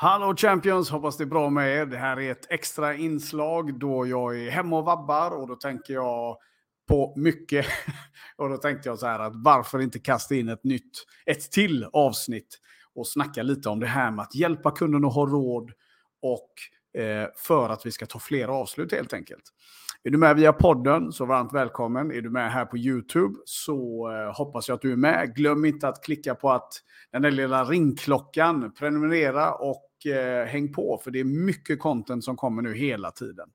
Hallå Champions, hoppas det är bra med er. Det här är ett extra inslag då jag är hemma och vabbar och då tänker jag på mycket. och då tänkte jag så här att varför inte kasta in ett nytt, ett till avsnitt och snacka lite om det här med att hjälpa kunden att ha råd och eh, för att vi ska ta fler avslut helt enkelt. Är du med via podden så varmt välkommen. Är du med här på YouTube så eh, hoppas jag att du är med. Glöm inte att klicka på att den där lilla ringklockan, prenumerera och eh, häng på för det är mycket content som kommer nu hela tiden.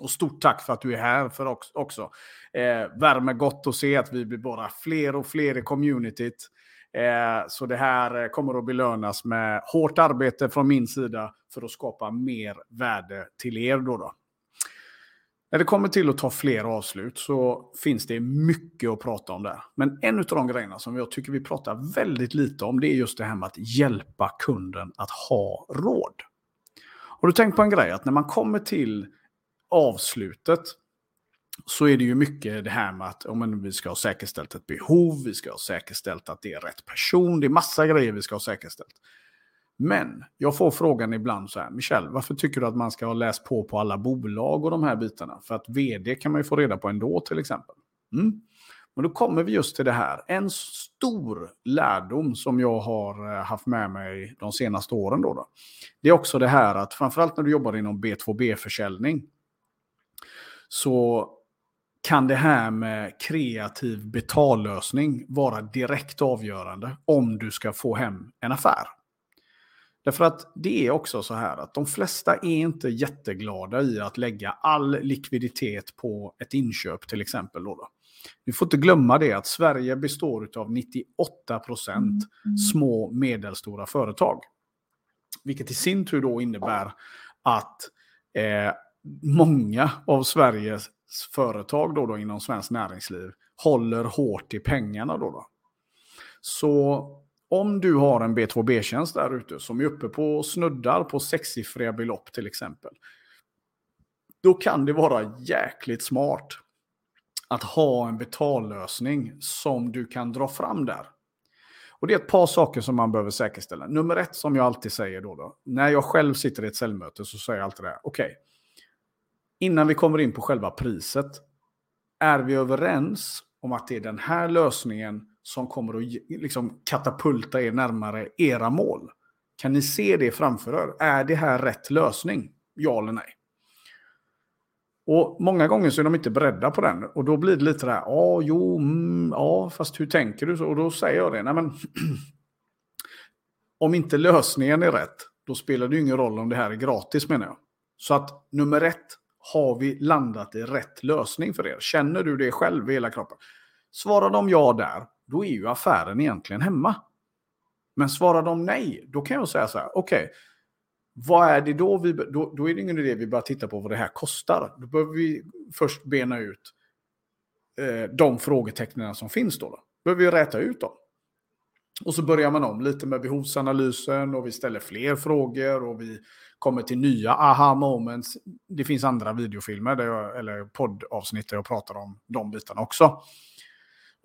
Och stort tack för att du är här för också. Eh, värmer gott att se att vi blir bara fler och fler i communityt. Eh, så det här eh, kommer att belönas med hårt arbete från min sida för att skapa mer värde till er. Då, då. När det kommer till att ta fler avslut så finns det mycket att prata om där. Men en av de grejerna som jag tycker vi pratar väldigt lite om det är just det här med att hjälpa kunden att ha råd. Och du tänk på en grej att när man kommer till avslutet så är det ju mycket det här med att om vi ska ha säkerställt ett behov, vi ska ha säkerställt att det är rätt person, det är massa grejer vi ska ha säkerställt. Men jag får frågan ibland så här, Michel, varför tycker du att man ska ha läst på på alla bolag och de här bitarna? För att vd kan man ju få reda på ändå till exempel. Mm. Men då kommer vi just till det här. En stor lärdom som jag har eh, haft med mig de senaste åren. Då, då det är också det här att framförallt när du jobbar inom B2B-försäljning så kan det här med kreativ betallösning vara direkt avgörande om du ska få hem en affär. Därför att det är också så här att de flesta är inte jätteglada i att lägga all likviditet på ett inköp till exempel. Då, då. Du får inte glömma det att Sverige består av 98 procent mm. små medelstora företag. Vilket i sin tur då innebär att eh, många av Sveriges företag då, då inom svenskt näringsliv håller hårt i pengarna. Då, då. Så om du har en B2B-tjänst där ute som är uppe på snuddar på sexsiffriga belopp till exempel. Då kan det vara jäkligt smart att ha en betallösning som du kan dra fram där. Och det är ett par saker som man behöver säkerställa. Nummer ett som jag alltid säger då, då när jag själv sitter i ett säljmöte så säger jag alltid det här. Okej, okay, innan vi kommer in på själva priset, är vi överens om att det är den här lösningen som kommer att liksom katapulta er närmare era mål? Kan ni se det framför er? Är det här rätt lösning? Ja eller nej? Och många gånger så är de inte beredda på den. Och då blir det lite där, ja, jo, mm, ja, fast hur tänker du? Och då säger jag det, nej men, om inte lösningen är rätt, då spelar det ingen roll om det här är gratis menar jag. Så att nummer ett, har vi landat i rätt lösning för er? Känner du det själv i hela kroppen? Svarar de ja där, då är ju affären egentligen hemma. Men svarar de nej, då kan jag säga så här, okej, okay, vad är det då vi, då, då är det ingen idé vi bara titta på vad det här kostar. Då behöver vi först bena ut eh, de frågetecknen som finns då. då. behöver vi räta ut dem. Och så börjar man om lite med behovsanalysen och vi ställer fler frågor och vi kommer till nya aha moments. Det finns andra videofilmer där jag, eller poddavsnitt där jag pratar om de bitarna också.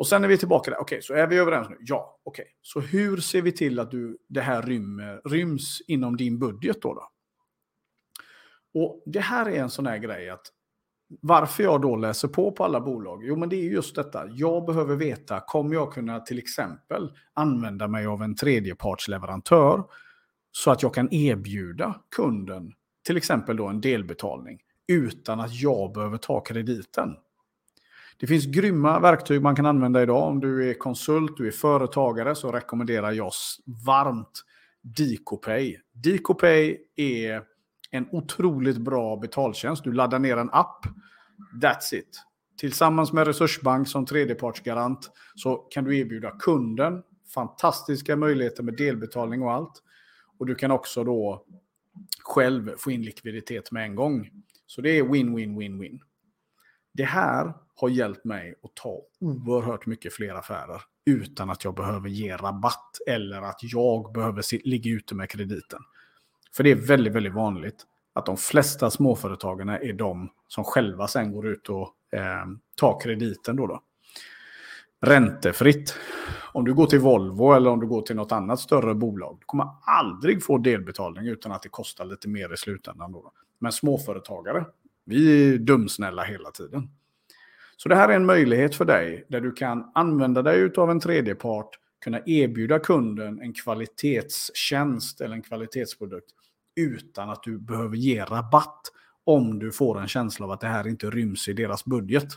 Och sen är vi tillbaka där. Okej, okay, så är vi överens nu? Ja, okej. Okay. Så hur ser vi till att du, det här rymmer, ryms inom din budget då, då? Och det här är en sån här grej att varför jag då läser på på alla bolag? Jo, men det är just detta. Jag behöver veta, kommer jag kunna till exempel använda mig av en tredjepartsleverantör så att jag kan erbjuda kunden till exempel då en delbetalning utan att jag behöver ta krediten? Det finns grymma verktyg man kan använda idag. Om du är konsult, du är företagare så rekommenderar jag varmt DicoPay. DicoPay är en otroligt bra betaltjänst. Du laddar ner en app. That's it. Tillsammans med Resursbank som tredjepartsgarant så kan du erbjuda kunden fantastiska möjligheter med delbetalning och allt. Och du kan också då själv få in likviditet med en gång. Så det är win-win-win-win. Det här har hjälpt mig att ta oerhört mycket fler affärer utan att jag behöver ge rabatt eller att jag behöver ligga ute med krediten. För det är väldigt, väldigt vanligt att de flesta småföretagarna är de som själva sen går ut och eh, tar krediten. Då, då. räntefritt. Om du går till Volvo eller om du går till något annat större bolag, du kommer aldrig få delbetalning utan att det kostar lite mer i slutändan. Då. Men småföretagare, vi är dumsnälla hela tiden. Så det här är en möjlighet för dig där du kan använda dig av en tredjepart, kunna erbjuda kunden en kvalitetstjänst eller en kvalitetsprodukt utan att du behöver ge rabatt om du får en känsla av att det här inte ryms i deras budget.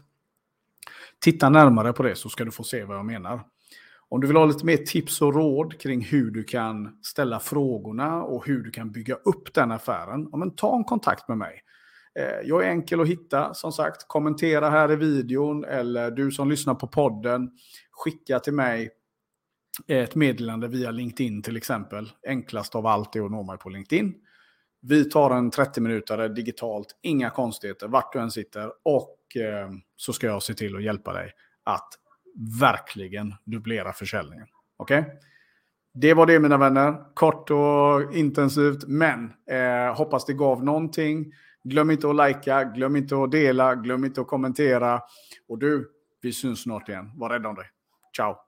Titta närmare på det så ska du få se vad jag menar. Om du vill ha lite mer tips och råd kring hur du kan ställa frågorna och hur du kan bygga upp den affären, ja, men ta en kontakt med mig. Eh, jag är enkel att hitta, som sagt. Kommentera här i videon eller du som lyssnar på podden, skicka till mig ett meddelande via LinkedIn till exempel. Enklast av allt är att nå mig på LinkedIn. Vi tar en 30 minutare digitalt, inga konstigheter, vart du än sitter. Och eh, så ska jag se till att hjälpa dig att verkligen dubblera försäljningen. Okej? Okay? Det var det mina vänner. Kort och intensivt, men eh, hoppas det gav någonting. Glöm inte att likea, glöm inte att dela, glöm inte att kommentera. Och du, vi syns snart igen. Var rädd om dig. Ciao!